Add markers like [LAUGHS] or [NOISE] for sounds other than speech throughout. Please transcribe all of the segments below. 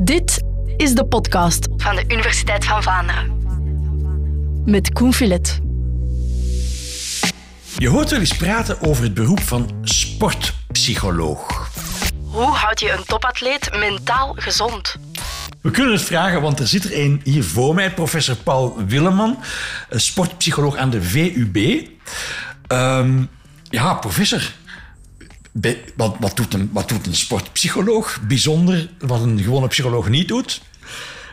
Dit is de podcast van de Universiteit van Vlaanderen. Met Koen Filet. Je hoort wel eens praten over het beroep van sportpsycholoog. Hoe houd je een topatleet mentaal gezond? We kunnen het vragen, want er zit er een hier voor mij, professor Paul Willeman, een sportpsycholoog aan de VUB. Ehm, ja, professor, bij- wat, wat, doet een, wat doet een sportpsycholoog bijzonder, wat een gewone psycholoog niet doet?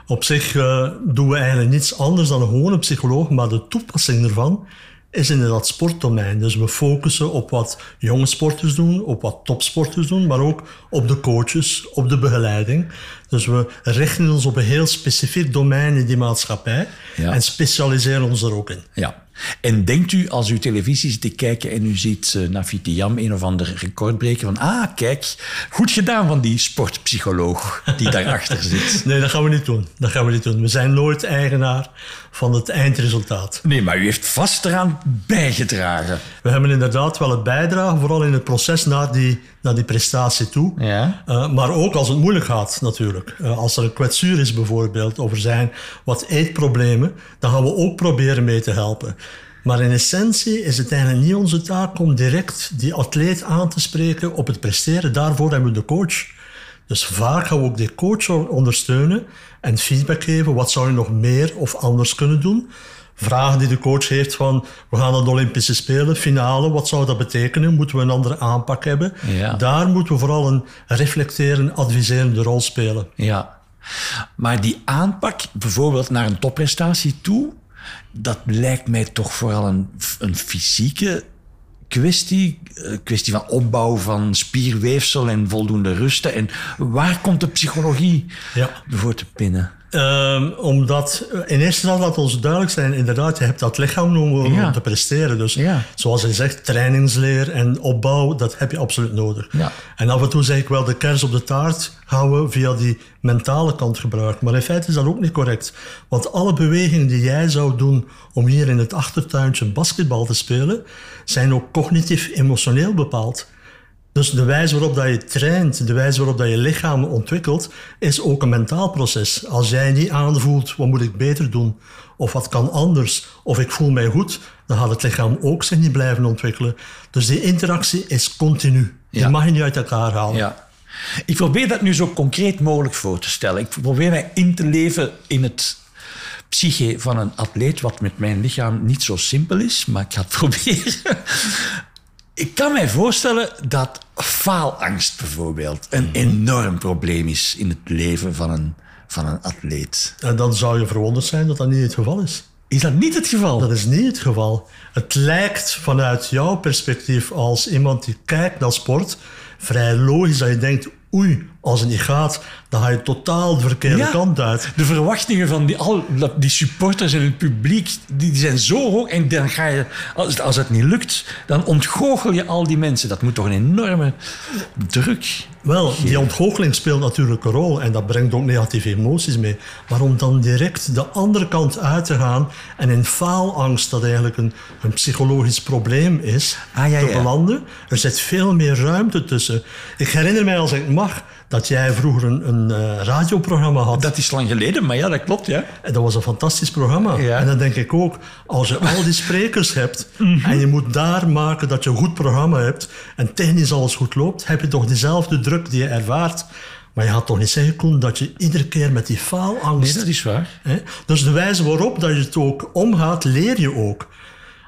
Op zich eh, doen we eigenlijk niets anders dan een gewone psycholoog, maar de toepassing ervan is in dat sportdomein. Dus we focussen op wat jonge sporters doen, op wat topsporters doen, maar ook op de coaches, op de begeleiding. Dus we richten ons op een heel specifiek domein in die maatschappij Ja. en specialiseren ons er ook in. Ja. En denkt u, als u televisie zit te kijken en u ziet uh, Nafiti Jam een of ander record breken, van ah, kijk, goed gedaan van die sportpsycholoog die daarachter zit. [LAUGHS] Nee, dat gaan we niet doen. Dat gaan we niet doen. We zijn nooit eigenaar van het eindresultaat. Nee, maar u heeft vast eraan bijgedragen. We hebben inderdaad wel het bijdragen, vooral in het proces naar die, naar die prestatie toe. Ja. Uh, maar ook als het moeilijk gaat, natuurlijk. Uh, als er een kwetsuur is bijvoorbeeld, of er zijn wat eetproblemen, dan gaan we ook proberen mee te helpen. Maar in essentie is het eigenlijk niet onze taak om direct die atleet aan te spreken op het presteren. Daarvoor hebben we de coach. Dus vaak gaan we ook die coach ondersteunen en feedback geven. Wat zou je nog meer of anders kunnen doen? Vragen die de coach heeft van, we gaan naar de Olympische Spelen, finale, wat zou dat betekenen? Moeten we een andere aanpak hebben? Ja. Daar moeten we vooral een reflecterende, adviserende rol spelen. Ja. Maar die aanpak, bijvoorbeeld naar een topprestatie toe, dat lijkt mij toch vooral een, een fysieke kwestie. Een kwestie van opbouw van spierweefsel en voldoende rusten. En waar komt de psychologie ja. voor te pinnen? Um, omdat in eerste instantie laat ons duidelijk zijn, inderdaad, je hebt dat lichaam nodig ja. om te presteren. Dus ja. zoals je zegt, trainingsleer en opbouw, dat heb je absoluut nodig. Ja. En af en toe zeg ik wel, de kers op de taart gaan we via die mentale kant gebruiken. Maar in feite is dat ook niet correct. Want alle bewegingen die jij zou doen om hier in het achtertuintje basketbal te spelen, zijn ook cognitief-emotioneel bepaald. Dus de wijze waarop dat je traint, de wijze waarop dat je lichaam ontwikkelt, is ook een mentaal proces. Als jij niet aanvoelt, wat moet ik beter doen? Of wat kan anders? Of ik voel mij goed, dan gaat het lichaam ook zich niet blijven ontwikkelen. Dus die interactie is continu. Die Ja. mag je niet uit elkaar halen. Ja. Ik probeer dat nu zo concreet mogelijk voor te stellen. Ik probeer mij in te leven in het psyche van een atleet, wat met mijn lichaam niet zo simpel is, maar ik ga het [LAUGHS] proberen. Ik kan mij voorstellen dat faalangst bijvoorbeeld een enorm probleem is in het leven van een, van een atleet. En dan zou je verwonderd zijn dat dat niet het geval is. Is dat niet het geval? Dat is niet het geval. Het lijkt vanuit jouw perspectief als iemand die kijkt naar sport vrij logisch dat je denkt, oei, als het niet gaat, dan ga je totaal de verkeerde Ja. kant uit. De verwachtingen van die, al, die supporters en het publiek die, zijn zo hoog. En dan ga je, als, als het niet lukt, dan ontgoochel je al die mensen. Dat moet toch een enorme druk. Wel, die ontgoocheling speelt natuurlijk een rol en dat brengt ook negatieve emoties mee. Maar om dan direct de andere kant uit te gaan en in faalangst, dat eigenlijk een, een psychologisch probleem is, Ah, ja, te belanden, er zit veel meer ruimte tussen. Ik herinner mij, als ik mag, dat jij vroeger een, een eh, radioprogramma had. Dat is lang geleden, maar ja, dat klopt, ja. En dat was een fantastisch programma. Ja. En dan denk ik ook, als je al die sprekers hebt [LAUGHS] Mhm. en je moet daar maken dat je een goed programma hebt en technisch alles goed loopt, heb je toch diezelfde druk die je ervaart. Maar je gaat toch niet zeggen, dat je iedere keer met die faalangst... Nee, dat is waar. Hè? Dus de wijze waarop dat je het ook omgaat, leer je ook.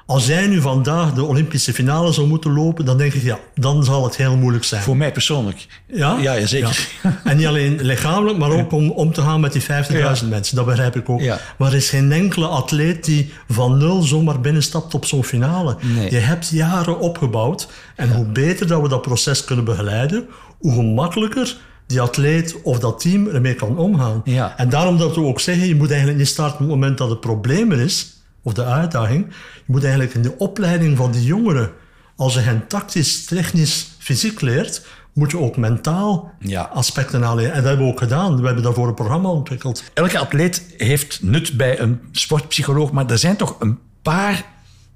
Als jij nu vandaag de Olympische finale zou moeten lopen, dan denk ik, ja, dan zal het heel moeilijk zijn. Voor mij persoonlijk. Ja? Ja, zeker. Ja. En niet alleen lichamelijk, maar ook om om te gaan met die 50.000 mensen. Dat begrijp ik ook. Ja. Maar er is geen enkele atleet die van nul zomaar binnenstapt op zo'n finale. Nee. Je hebt jaren opgebouwd. En hoe beter dat we dat proces kunnen begeleiden, hoe gemakkelijker die atleet of dat team ermee kan omgaan. Ja. En daarom dat we ook zeggen, je moet eigenlijk niet starten op het moment dat het probleem er is, of de uitdaging. Je moet eigenlijk in de opleiding van die jongeren, als je hen tactisch, technisch, fysiek leert, moet je ook mentaal Ja. aspecten aanleren. En dat hebben we ook gedaan. We hebben daarvoor een programma ontwikkeld. Elke atleet heeft nut bij een sportpsycholoog, maar er zijn toch een paar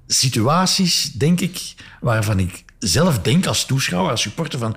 situaties, denk ik, waarvan ik zelf denk als toeschouwer, als supporter van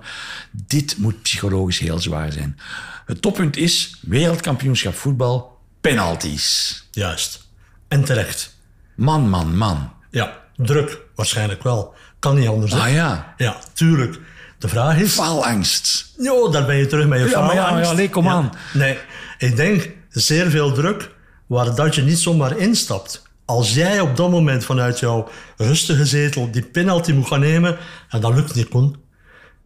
dit moet psychologisch heel zwaar zijn. Het toppunt is wereldkampioenschap voetbal, penalties. Juist. En terecht. Man, man, man. Ja, druk. Waarschijnlijk wel. Kan niet anders. Ah ja, Ja, tuurlijk. De vraag is... faalangst. Jo, daar ben je terug met je Ja, maar ja, faalangst. ja, nee, kom aan. Nee, ik denk zeer veel druk waar dat je niet zomaar instapt. Als jij op dat moment vanuit jouw rustige zetel die penalty moet gaan nemen, en dat lukt niet, Koen.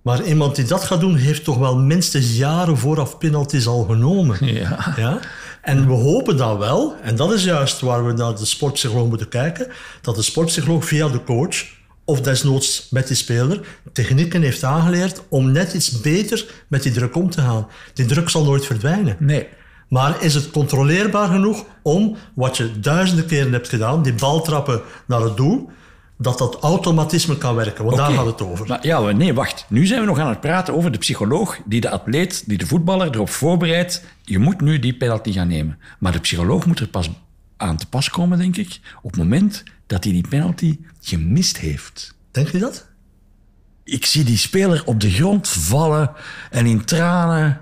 Maar iemand die dat gaat doen, heeft toch wel minstens jaren vooraf penalties al genomen. [LAUGHS] Ja. Ja? En we hopen dan wel, en dat is juist waar we naar de sportpsycholoog moeten kijken, dat de sportpsycholoog via de coach, of desnoods met die speler, technieken heeft aangeleerd om net iets beter met die druk om te gaan. Die druk zal nooit verdwijnen. Nee. Maar is het controleerbaar genoeg om, wat je duizenden keren hebt gedaan, die bal trappen naar het doel, dat dat automatisme kan werken? Want daar Oké. gaat het over. Maar ja, nee, wacht. Nu zijn we nog aan het praten over de psycholoog die de atleet, die de voetballer erop voorbereidt. Je moet nu die penalty gaan nemen. Maar de psycholoog moet er pas aan te pas komen, denk ik, op het moment dat hij die penalty gemist heeft. Denk je dat? Ik zie die speler op de grond vallen en in tranen.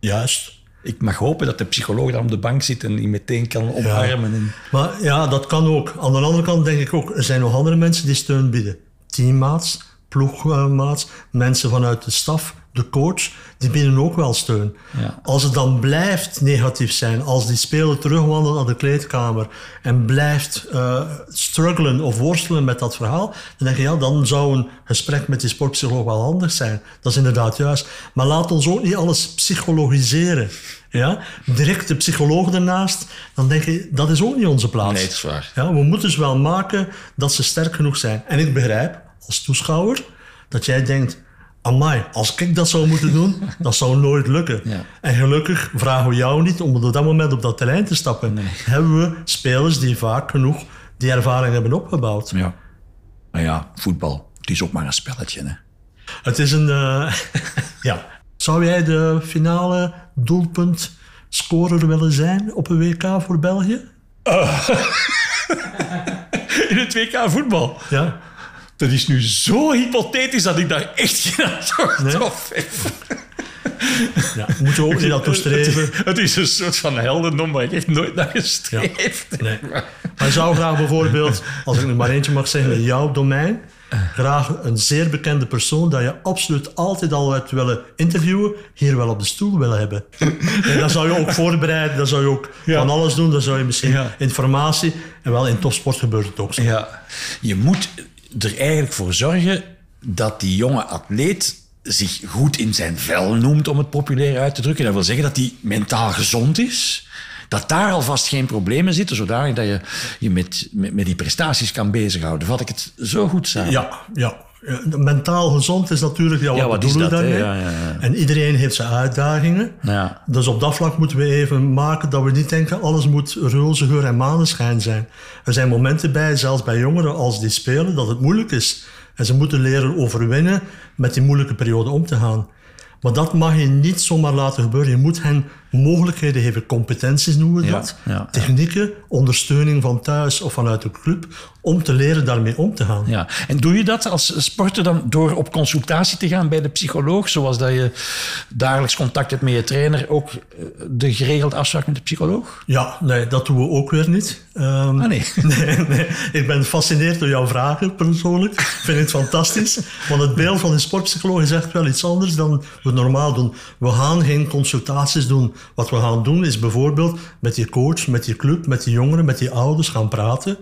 Juist. Ik mag hopen dat de psycholoog dan op de bank zit en die meteen kan omarmen. En... Maar ja, dat kan ook. Aan de andere kant denk ik ook, er zijn nog andere mensen die steun bieden. Teammaats, ploegmaats, mensen vanuit de staf, de coach, die bieden ook wel steun. Ja. Als het dan blijft negatief zijn, als die speler terugwandelt naar de kleedkamer en blijft eh, struggelen of worstelen met dat verhaal, dan denk je, ja, dan zou een gesprek met die sportpsycholoog wel handig zijn. Dat is inderdaad juist. Maar laat ons ook niet alles psychologiseren. Ja? Direct de psycholoog ernaast, dan denk je, dat is ook niet onze plaats. Nee, dat is waar. Ja, we moeten dus wel maken dat ze sterk genoeg zijn. En ik begrijp, als toeschouwer, dat jij denkt... Amai, als ik dat zou moeten doen, [LAUGHS] dat zou nooit lukken. Ja. En gelukkig vragen we jou niet om op dat moment op dat terrein te stappen. Hebben we spelers die vaak genoeg die ervaring hebben opgebouwd. Ja. Maar ja, voetbal, het is ook maar een spelletje. Hè. Het is een... eh, [LAUGHS] ja. Zou jij de finale doelpunt scorer willen zijn op een WK voor België? [LAUGHS] In het WK voetbal. Ja. Dat is nu zo hypothetisch dat ik daar echt geen antwoord Nee? op heb. [LAUGHS] ja. Moet je ook niet naartoe streven. Het is, het is een soort van heldendom waar ik echt nooit naar gestreefd heb. Nee. Maar ik zou graag bijvoorbeeld, als ik er maar eentje mag zeggen, in jouw domein, graag een zeer bekende persoon dat je absoluut altijd al hebt willen interviewen, hier wel op de stoel willen hebben. En dan zou je ook voorbereiden, dan zou je ook Ja. van alles doen, dan zou je misschien Ja. informatie, en wel in topsport gebeurt het ook zo. Ja, je moet er eigenlijk voor zorgen dat die jonge atleet zich goed in zijn vel noemt, om het populair uit te drukken. Dat wil zeggen dat hij mentaal gezond is. Dat daar alvast geen problemen zitten, zodanig dat je je met, met, met die prestaties kan bezighouden. Vat ik het zo goed samen? Ja, ja. Ja, Mentaal gezond is natuurlijk, ja, wat, Ja, wat hè? daarmee? Ja. En iedereen heeft zijn uitdagingen. Ja. Dus op dat vlak moeten we even maken dat we niet denken alles moet roze geur en maneschijn zijn. Er zijn momenten bij, zelfs bij jongeren als die spelen, dat het moeilijk is. En ze moeten leren overwinnen met die moeilijke periode om te gaan. Maar dat mag je niet zomaar laten gebeuren. Je moet hen mogelijkheden geven, competenties noemen we Ja, dat. ja, ja. Technieken, ondersteuning van thuis of vanuit de club, om te leren daarmee om te gaan. Ja. En doe je dat als sporter dan door op consultatie te gaan bij de psycholoog, zoals dat je dagelijks contact hebt met je trainer, ook eh, de geregeld afspraak met de psycholoog? Ja, nee, dat doen we ook weer niet. Ehm, Ah, nee. [LAUGHS] nee, nee. Ik ben gefascineerd door jouw vragen persoonlijk. Ik vind het fantastisch. Want het beeld van een sportpsycholoog is echt wel iets anders dan we normaal doen. We gaan geen consultaties doen. Wat we gaan doen is bijvoorbeeld met je coach, met je club, met die jongeren, met die ouders gaan praten.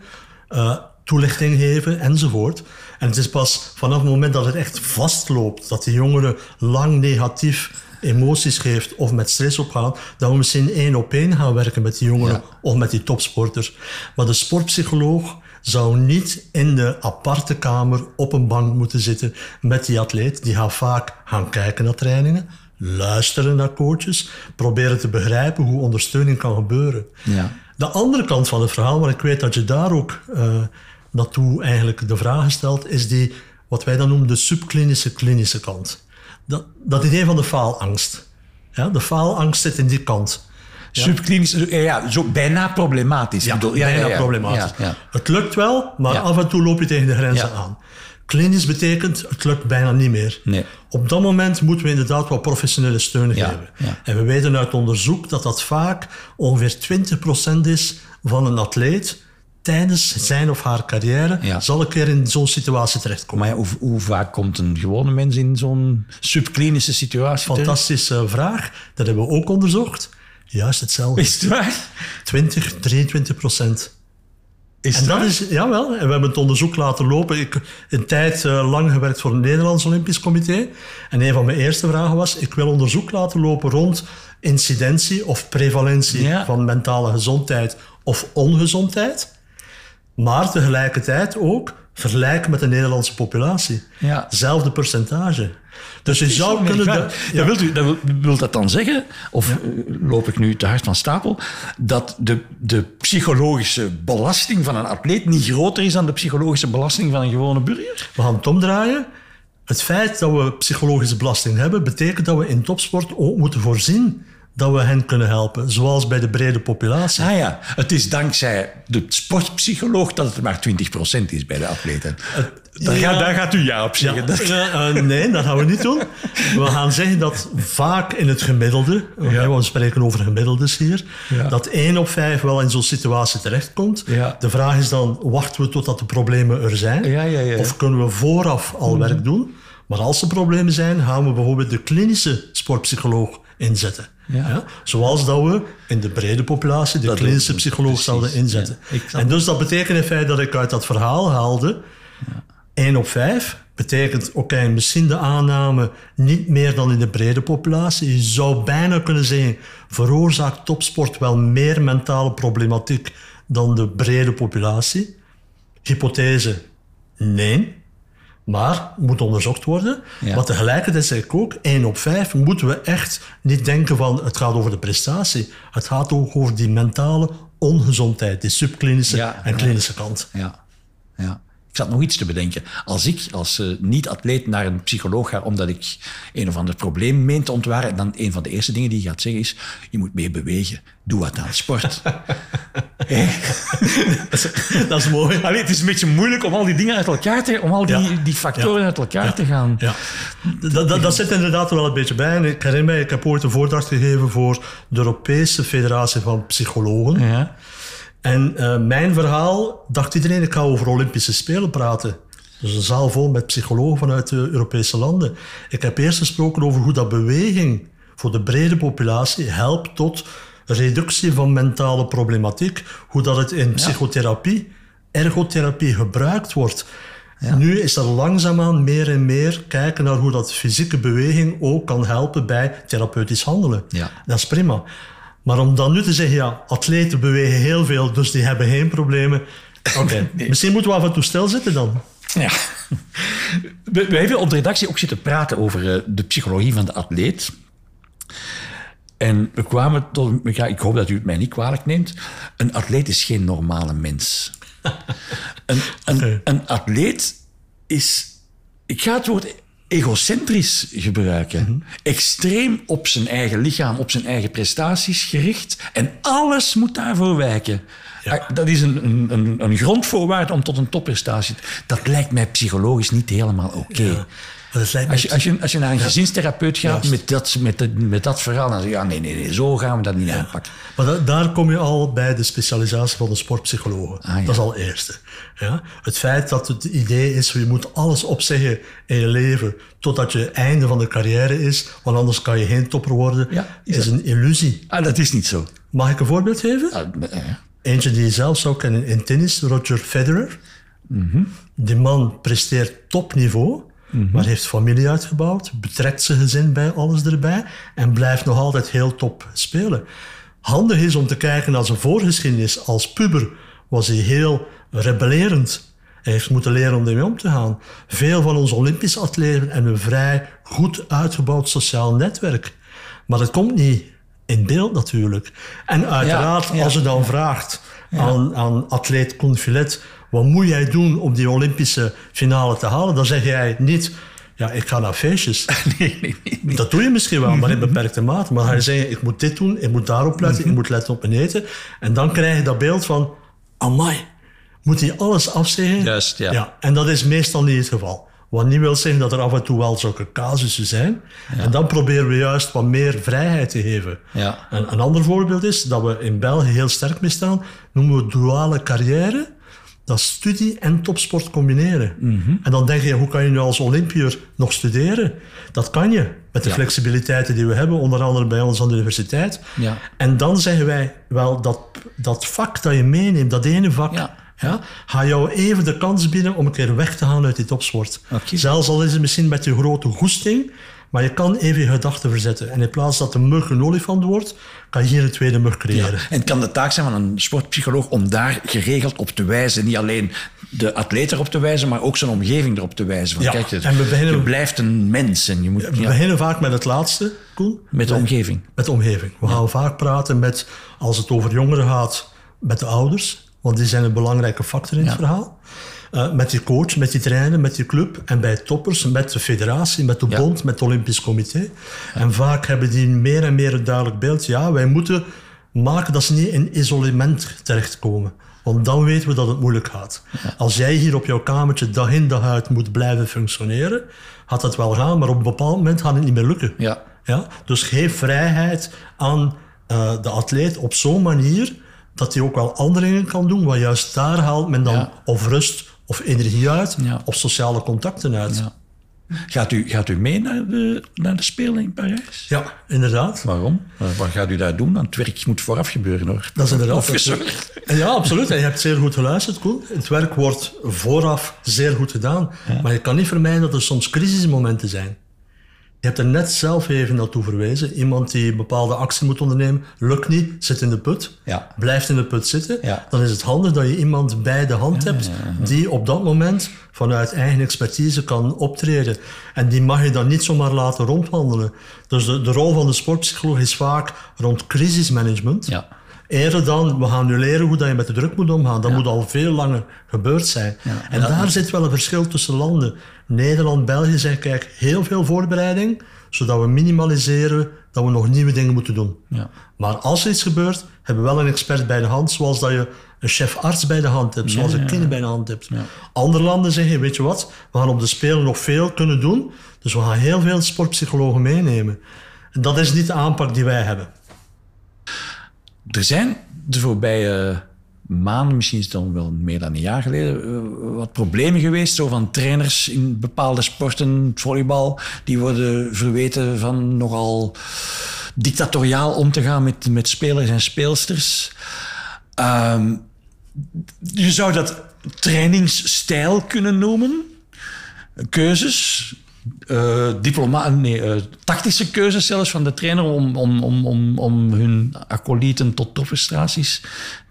eh, toelichting geven enzovoort. En het is pas vanaf het moment dat het echt vastloopt, dat die jongeren lang negatief emoties geeft of met stress opgaan, dat we misschien één op één gaan werken met die jongeren Ja. of met die topsporters. Maar de sportpsycholoog zou niet in de aparte kamer op een bank moeten zitten met die atleet. Die gaat vaak gaan kijken naar trainingen, luisteren naar coaches, proberen te begrijpen hoe ondersteuning kan gebeuren. Ja. De andere kant van het verhaal, want ik weet dat je daar ook eh, naartoe eigenlijk de vraag stelt, is die, wat wij dan noemen de subklinische klinische kant. Dat, dat idee van de faalangst. Ja, de faalangst zit in die kant. Subklinisch, ja, ja, zo bijna problematisch. Ja, Ik bedoel, bijna problematisch. Ja, ja. Het lukt wel, maar Ja. af en toe loop je tegen de grenzen Ja. aan. Klinisch betekent, het lukt bijna niet meer. Nee. Op dat moment moeten we inderdaad wat professionele steun Ja, geven. ja. En we weten uit onderzoek dat dat vaak ongeveer 20% is van een atleet tijdens zijn of haar carrière Ja. zal een keer in zo'n situatie terechtkomen. Maar ja, hoe, hoe vaak komt een gewone mens in zo'n subklinische situatie terecht? Fantastische vraag. Dat hebben we ook onderzocht. Juist hetzelfde. Is het waar? 20, 23 procent. Is En dat is, jawel, en we hebben het onderzoek laten lopen. Ik heb een tijd eh, lang gewerkt voor het Nederlands Olympisch Comité. En een van mijn eerste vragen was, ik wil onderzoek laten lopen rond incidentie of prevalentie Ja. van mentale gezondheid of ongezondheid. Maar tegelijkertijd ook vergelijken met de Nederlandse populatie. Ja. Zelfde percentage. Dus je zou kunnen... Dat, ja. wilt u, dat wil, wil dat dan zeggen, of eh, loop ik nu te hard van stapel, dat de, de psychologische belasting van een atleet niet groter is dan de psychologische belasting van een gewone burger? We gaan het omdraaien. Het feit dat we psychologische belasting hebben, betekent dat we in topsport ook moeten voorzien dat we hen kunnen helpen, zoals bij de brede populatie. Ah ja, het is dankzij de sportpsycholoog dat het maar 20% is bij de atleten. Daar, ja. gaat, daar gaat u ja op zeggen. Eh, nee, dat gaan we niet doen. We gaan zeggen dat vaak in het gemiddelde, Ja. we spreken over gemiddeldes hier, dat één op vijf wel in zo'n situatie terechtkomt. De vraag is dan, wachten we totdat de problemen er zijn? Ja, ja, ja. Of kunnen we vooraf al werk doen? Maar als er problemen zijn, gaan we bijvoorbeeld de klinische sportpsycholoog inzetten. Ja. Zoals dat we in de brede populatie de Dat klinische psycholoog precies. zouden inzetten. Ja, en dus dat betekent in feite dat ik uit dat verhaal haalde 1 op 5 betekent, oké, misschien de aanname niet meer dan in de brede populatie. Je zou bijna kunnen zeggen, veroorzaakt topsport wel meer mentale problematiek dan de brede populatie? Hypothese, nee. Maar moet onderzocht worden. Ja. Maar tegelijkertijd zeg ik ook, 1 op 5 moeten we echt niet denken van het gaat over de prestatie. Het gaat ook over die mentale ongezondheid, die subklinische Ja, en klinische kant. Ja, ja. Zat nog iets te bedenken. Als ik als eh, niet-atleet naar een psycholoog ga omdat ik een of ander probleem meen te ontwaren, dan een van de eerste dingen die je gaat zeggen is, je moet meer bewegen. Doe wat aan sport. [LAUGHS] Dat is mooi. Allee, het is een beetje moeilijk om al die dingen uit elkaar te... om al die, Ja. die factoren Ja. uit elkaar Ja. te gaan... Ja, dat, dat, dat zit inderdaad wel een beetje bij. En ik herinner mij, ik heb ooit een voordracht gegeven voor de Europese Federatie van Psychologen. Ja. En eh, mijn verhaal dacht iedereen, ik ga over Olympische Spelen praten. Dus een zaal vol met psychologen vanuit de Europese landen. Ik heb eerst gesproken over hoe dat beweging voor de brede populatie helpt tot reductie van mentale problematiek. Hoe dat het in psychotherapie, ergotherapie gebruikt wordt. Nu is er langzaamaan meer en meer kijken naar hoe dat fysieke beweging ook kan helpen bij therapeutisch handelen. Ja. Dat is prima. Maar om dan nu te zeggen, ja, atleten bewegen heel veel, dus die hebben geen problemen. Oké, [LAUGHS] misschien moeten we af en toe stilzitten dan. Ja. We, we hebben op de redactie ook zitten praten over eh, de psychologie van de atleet. En we kwamen tot... Ja, ik hoop dat u het mij niet kwalijk neemt. Een atleet is geen normale mens. [LAUGHS] Een, een, een atleet is... Ik ga het woord egocentrisch gebruiken. Extreem op zijn eigen lichaam, op zijn eigen prestaties gericht. En alles moet daarvoor wijken. Ah, Dat is een, een, een, grondvoorwaarde om tot een topprestatie te... Dat lijkt mij psychologisch niet helemaal oké. Als je, als, je, als je naar een gezinstherapeut gaat Juist. met dat, met, met dat verhaal, dan zeg je, ja, nee, nee, nee, zo gaan we dat niet aanpakken. Maar da- daar kom je al bij de specialisatie van de sportpsychologen. Ah, ja. Dat is al het eerste. Ja? Het feit dat het idee is, je moet alles opzeggen in je leven totdat je einde van de carrière is, want anders kan je geen topper worden, Ja, is is een illusie. Ah, dat is niet zo. Mag ik een voorbeeld geven? Ah, eh, Eentje die je zelf zou kennen in tennis, Roger Federer. Die man presteert topniveau, maar heeft familie uitgebouwd, betrekt zijn gezin bij alles erbij en blijft nog altijd heel top spelen. Handig is om te kijken naar zijn voorgeschiedenis. Als puber was hij heel rebellerend. Hij heeft moeten leren om ermee om te gaan. Veel van onze Olympische atleten hebben een vrij goed uitgebouwd sociaal netwerk. Maar dat komt niet in beeld natuurlijk. En uiteraard, ja. als je dan vraagt aan, aan atleet Confilet... wat moet jij doen om die Olympische finale te halen? Dan zeg jij niet... Ja, ik ga naar feestjes. [LAUGHS] nee, nee, nee. Dat doe je misschien wel, maar in beperkte mate. Maar dan ga je zeggen, ik moet dit doen, ik moet daarop letten, ik moet letten op mijn eten. En dan krijg je dat beeld van, amai, moet hij alles afzeggen. Juist, ja. ja. En dat is meestal niet het geval. Wat niet wil zeggen dat er af en toe wel zulke casussen zijn. En dan proberen we juist wat meer vrijheid te geven. Ja. En een ander voorbeeld is dat we in België heel sterk mee staan, noemen we duale carrière. Dat studie en topsport combineren. Mhm. En dan denk je, hoe kan je nu als Olympiër nog studeren? Dat kan je, met de Ja. flexibiliteiten die we hebben, onder andere bij ons aan de universiteit. Ja. En dan zeggen wij, wel, dat, dat vak dat je meeneemt, dat ene vak, Ja. ja, ga jou even de kans bieden om een keer weg te gaan uit die topsport. Zelfs al is het misschien met je grote goesting, maar je kan even je gedachten verzetten. En in plaats dat de mug een olifant wordt, kan je hier een tweede mug creëren. En het kan de taak zijn van een sportpsycholoog om daar geregeld op te wijzen. Niet alleen de atleet erop te wijzen, maar ook zijn omgeving erop te wijzen. Van, Ja, kijk, je, en we beginnen- je blijft een mens en je moet We ja, beginnen vaak met het laatste, Koen. met de omgeving. Met de omgeving. We gaan vaak praten met, als het over jongeren gaat, met de ouders. Want die zijn een belangrijke factor in het verhaal. Eh, met die coach, met die trainer, met die club. En bij toppers, met de federatie, met de Ja. bond, met het Olympisch Comité. En vaak hebben die meer en meer een duidelijk beeld. Ja, wij moeten maken dat ze niet in isolement terechtkomen. Want dan weten we dat het moeilijk gaat. Als jij hier op jouw kamertje dag in dag uit moet blijven functioneren, gaat dat wel gaan, maar op een bepaald moment gaat het niet meer lukken. Ja. Ja? Dus geef vrijheid aan eh, de atleet op zo'n manier dat hij ook wel andere dingen kan doen, want juist daar haalt men dan Ja. of rust of energie uit, Ja. of sociale contacten uit. Ja. Gaat, u, gaat u mee naar de, naar de Spelen in Parijs? Ja, inderdaad. Waarom? Wat gaat u daar doen? Want het werk moet vooraf gebeuren hoor. Dat is inderdaad. Ja, absoluut. En je hebt zeer goed geluisterd, Koen. Het werk wordt vooraf zeer goed gedaan. Maar je kan niet vermijden dat er soms crisismomenten zijn. Je hebt er net zelf even naartoe verwezen. Iemand die een bepaalde actie moet ondernemen, lukt niet, zit in de put, Ja. blijft in de put zitten. Ja. Dan is het handig dat je iemand bij de hand hebt die op dat moment vanuit eigen expertise kan optreden. En die mag je dan niet zomaar laten rondwandelen. Dus de, de rol van de sportpsycholoog is vaak rond crisismanagement. Ja. Eerder dan, we gaan nu leren hoe dat je met de druk moet omgaan. Dat moet al veel langer gebeurd zijn. En daar zit wel een verschil tussen landen. Nederland, België zeggen, kijk, heel veel voorbereiding, zodat we minimaliseren dat we nog nieuwe dingen moeten doen. Ja. Maar als er iets gebeurt, hebben we wel een expert bij de hand, zoals dat je een chef-arts bij de hand hebt, zoals een kind bij de hand hebt. Andere landen zeggen, weet je wat, we gaan op de Spelen nog veel kunnen doen, dus we gaan heel veel sportpsychologen meenemen. En dat is niet de aanpak die wij hebben. Er zijn de voorbije maanden, misschien is het dan wel meer dan een jaar geleden, eh, wat problemen geweest. Zo van trainers in bepaalde sporten, volleybal, die worden verweten van nogal dictatoriaal om te gaan met, met spelers en speelsters. Ehm, je zou dat trainingsstijl kunnen noemen. Keuzes, eh, diploma nee, eh, tactische keuzes zelfs van de trainer om, om, om, om, om hun acolyten tot topprestaties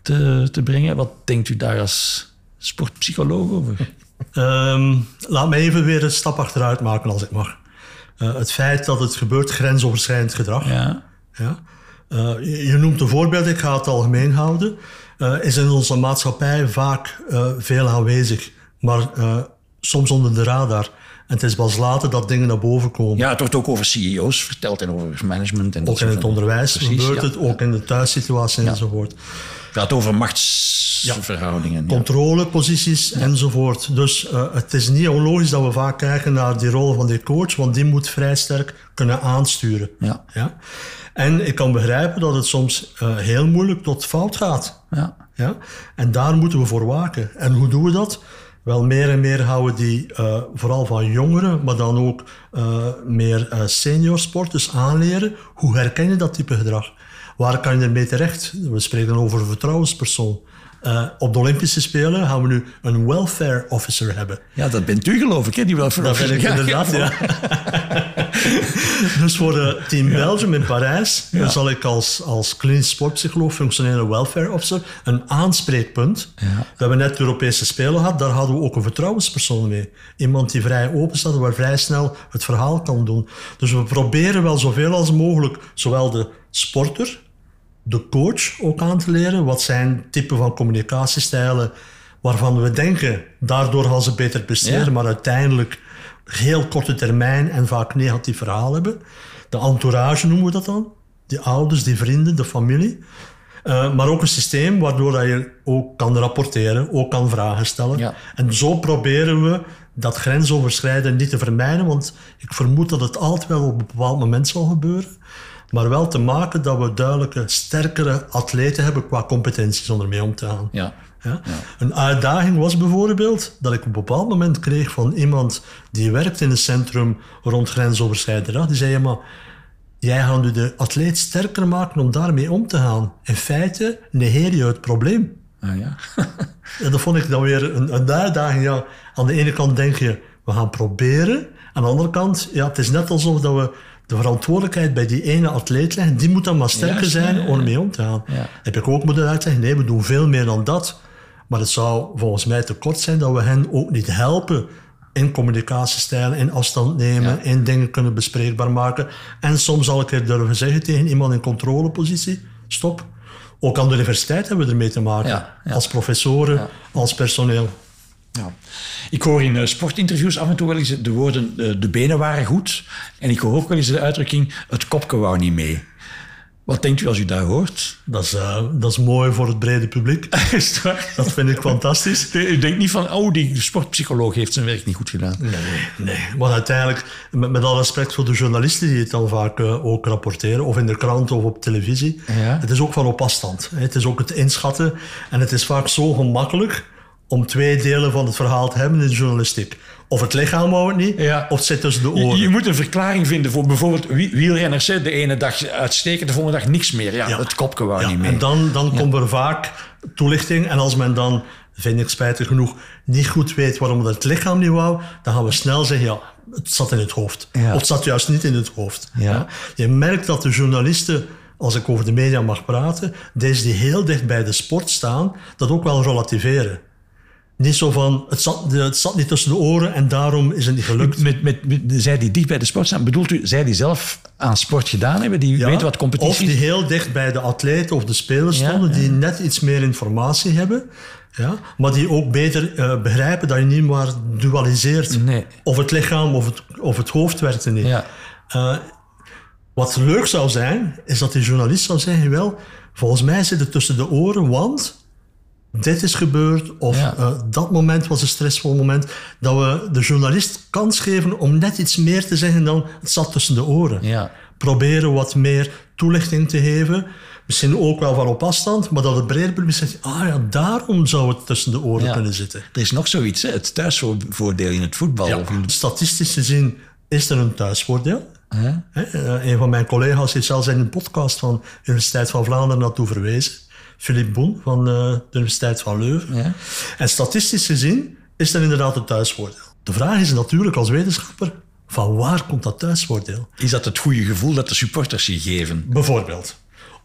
te, te brengen. Wat denkt u daar als sportpsycholoog over? [LAUGHS] Ehm, laat me even weer een stap achteruit maken als ik mag. Eh, het feit dat het gebeurt grensoverschrijdend gedrag. Ja, Ja. Eh, je, je noemt een voorbeeld, ik ga het algemeen houden. eh, is in onze maatschappij vaak eh, veel aanwezig, maar eh, soms onder de radar. En het is pas later dat dingen naar boven komen. ja het wordt ook over CEO's verteld en over management. En ook in het onderwijs Precies, gebeurt ja. het, ook in de thuissituatie enzovoort. Het gaat over machtsverhoudingen. Ja. controleposities enzovoort. Dus eh, het is niet onlogisch dat we vaak kijken naar die rol van die coach, want die moet vrij sterk kunnen aansturen. Ja. Ja? En ik kan begrijpen dat het soms eh, heel moeilijk tot fout gaat. Ja. Ja? En daar moeten we voor waken. En hoe doen we dat? Wel, meer en meer houden die eh, vooral van jongeren, maar dan ook eh, meer eh senior sporters aanleren. Hoe herken je dat type gedrag? Waar kan je ermee terecht? We spreken over vertrouwenspersoon. Eh, op de Olympische Spelen gaan we nu een welfare officer hebben. ja, dat bent u geloof ik, hè? Die wel Dat ben ik inderdaad, ja. [LAUGHS] dus voor de Team Belgium in Parijs zal ik als, als klinisch sportpsycholoog functionele welfare officer een aanspreekpunt. We hebben net de Europese Spelen gehad, daar hadden we ook een vertrouwenspersoon mee. Iemand die vrij open staat, waar vrij snel het verhaal kan doen. Dus we proberen wel zoveel als mogelijk, zowel de sporter, de coach ook aan te leren. Wat zijn typen van communicatiestijlen waarvan we denken, daardoor gaan ze beter presteren, Ja. maar uiteindelijk heel korte termijn en vaak negatief verhaal hebben. De entourage noemen we dat dan. Die ouders, die vrienden, de familie. Uh, maar ook een systeem waardoor dat je ook kan rapporteren, ook kan vragen stellen. Ja. En zo proberen we dat grensoverschrijden niet te vermijden, want ik vermoed dat het altijd wel op een bepaald moment zal gebeuren. Maar wel te maken dat we duidelijke, sterkere atleten hebben qua competenties om ermee om te gaan. Ja. Ja? Een uitdaging was bijvoorbeeld dat ik op een bepaald moment kreeg van iemand die werkt in een centrum rond grensoverschrijdend Die zei, maar jij gaat nu de atleet sterker maken om daarmee om te gaan. In feite negeer je het probleem. Ah, ja. [LAUGHS] en dat vond ik dan weer een, een uitdaging. Ja, aan de ene kant denk je, we gaan proberen. Aan de andere kant, ja, het is net alsof dat we de verantwoordelijkheid bij die ene atleet leggen. Die moet dan maar sterker zijn om ermee om te gaan. Ja. Heb ik ook moeten uitleggen, nee, we doen veel meer dan dat. Maar het zou volgens mij te kort zijn dat we hen ook niet helpen in communicatiestijlen, in afstand nemen, in dingen kunnen bespreekbaar maken. En soms zal ik er durven zeggen tegen iemand in controlepositie, stop. Ook aan de universiteit hebben we ermee te maken. Ja, ja. Als professoren, als personeel. Ja. Ik hoor in uh, sportinterviews af en toe wel eens de woorden uh, de benen waren goed. En ik hoor ook wel eens de uitdrukking het kopje wou niet mee. Wat denkt u als u dat hoort? Dat is, uh, dat is mooi voor het brede publiek. [LAUGHS] is? Dat vind ik fantastisch. [LAUGHS] U denkt niet van, oh, die sportpsycholoog heeft zijn werk niet goed gedaan. Nee, nee. Want uiteindelijk, met, met alle respect voor de journalisten die het dan vaak uh, ook rapporteren, of in de krant of op televisie, Ja. het is ook van op afstand. Het is ook het inschatten. En het is vaak zo gemakkelijk om twee delen van het verhaal te hebben in de journalistiek. Of het lichaam wou het niet, Ja. of het zit tussen de oren. je moet een verklaring vinden voor bijvoorbeeld wie- wielrenners. De ene dag uitstekend, de volgende dag niks meer. Ja, Ja. het kopje wou Ja, niet mee. En dan, dan komt er vaak toelichting. En als men dan, vind ik spijtig genoeg, niet goed weet waarom het lichaam niet wou, dan gaan we snel zeggen, ja, het zat in het hoofd. Ja. Of het zat juist niet in het hoofd. Ja. Je merkt dat de journalisten, als ik over de media mag praten, deze die heel dicht bij de sport staan, dat ook wel relativeren. Niet zo van, het zat, het zat niet tussen de oren en daarom is het niet gelukt. Met, met, met, zij die dicht bij de sport staan, bedoelt u zij die zelf aan sport gedaan hebben? Die Ja, weten wat competitie Of die is? heel dicht bij de atleten of de spelers Ja, stonden, ja. die net iets meer informatie hebben. Ja, maar die ook beter eh, begrijpen dat je niet maar dualiseert. Nee. Of het lichaam of het, of het hoofd werkte niet. Ja. Eh, wat leuk zou zijn, is dat die journalist zou zeggen, wel, volgens mij zit het tussen de oren, want dit is gebeurd, of Ja. eh, dat moment was een stressvol moment, dat we de journalist kans geven om net iets meer te zeggen dan het zat tussen de oren. Ja. Proberen wat meer toelichting te geven, misschien ook wel van op afstand, maar dat het breder publiek zegt, ah ja, daarom zou het tussen de oren Ja. kunnen zitten. Er is nog zoiets, hè? het thuisvoordeel in het voetbal. Ja, Of in- statistisch gezien is er een thuisvoordeel. Hè, eh, Een van mijn collega's heeft zelfs in een podcast van de Universiteit van Vlaanderen naartoe verwezen. Philippe Boen van eh, de Universiteit van Leuven. Ja. En statistisch gezien is er inderdaad een thuisvoordeel. De vraag is natuurlijk als wetenschapper, van waar komt dat thuisvoordeel? Is dat het goede gevoel dat de supporters je geven? Bijvoorbeeld.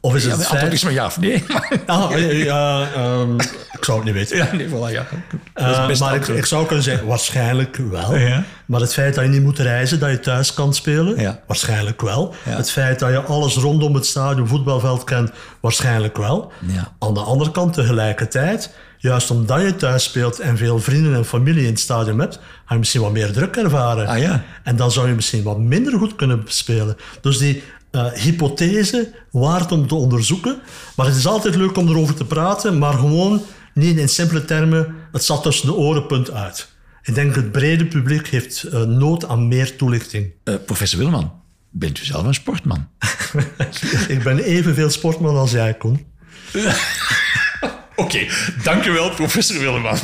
Of is Ja, het antwoord is maar ja of nee. Ah, [LAUGHS] ja, ehm, ik zou het niet weten. ja, nee, voilà, ja. Eh, best maar ik, zou kunnen zeggen, waarschijnlijk wel. Ja. Maar het feit dat je niet moet reizen, dat je thuis kan spelen, Ja. waarschijnlijk wel. Het feit dat je alles rondom het stadion, voetbalveld kent, waarschijnlijk wel. Ja. Aan de andere kant tegelijkertijd, juist omdat je thuis speelt en veel vrienden en familie in het stadion hebt, ga je misschien wat meer druk ervaren. Ah, ja. En dan zou je misschien wat minder goed kunnen spelen. Dus die eh, hypothese waard om te onderzoeken. Maar het is altijd leuk om erover te praten, maar gewoon niet in simpele termen, het zat tussen de oren, punt uit. Ik denk het brede publiek heeft eh, nood aan meer toelichting. Eh, professor Wilman, bent u zelf een sportman? [LAUGHS] Ik ben evenveel sportman als jij, Koen. [LAUGHS] Oké, dank u wel, professor Wilman.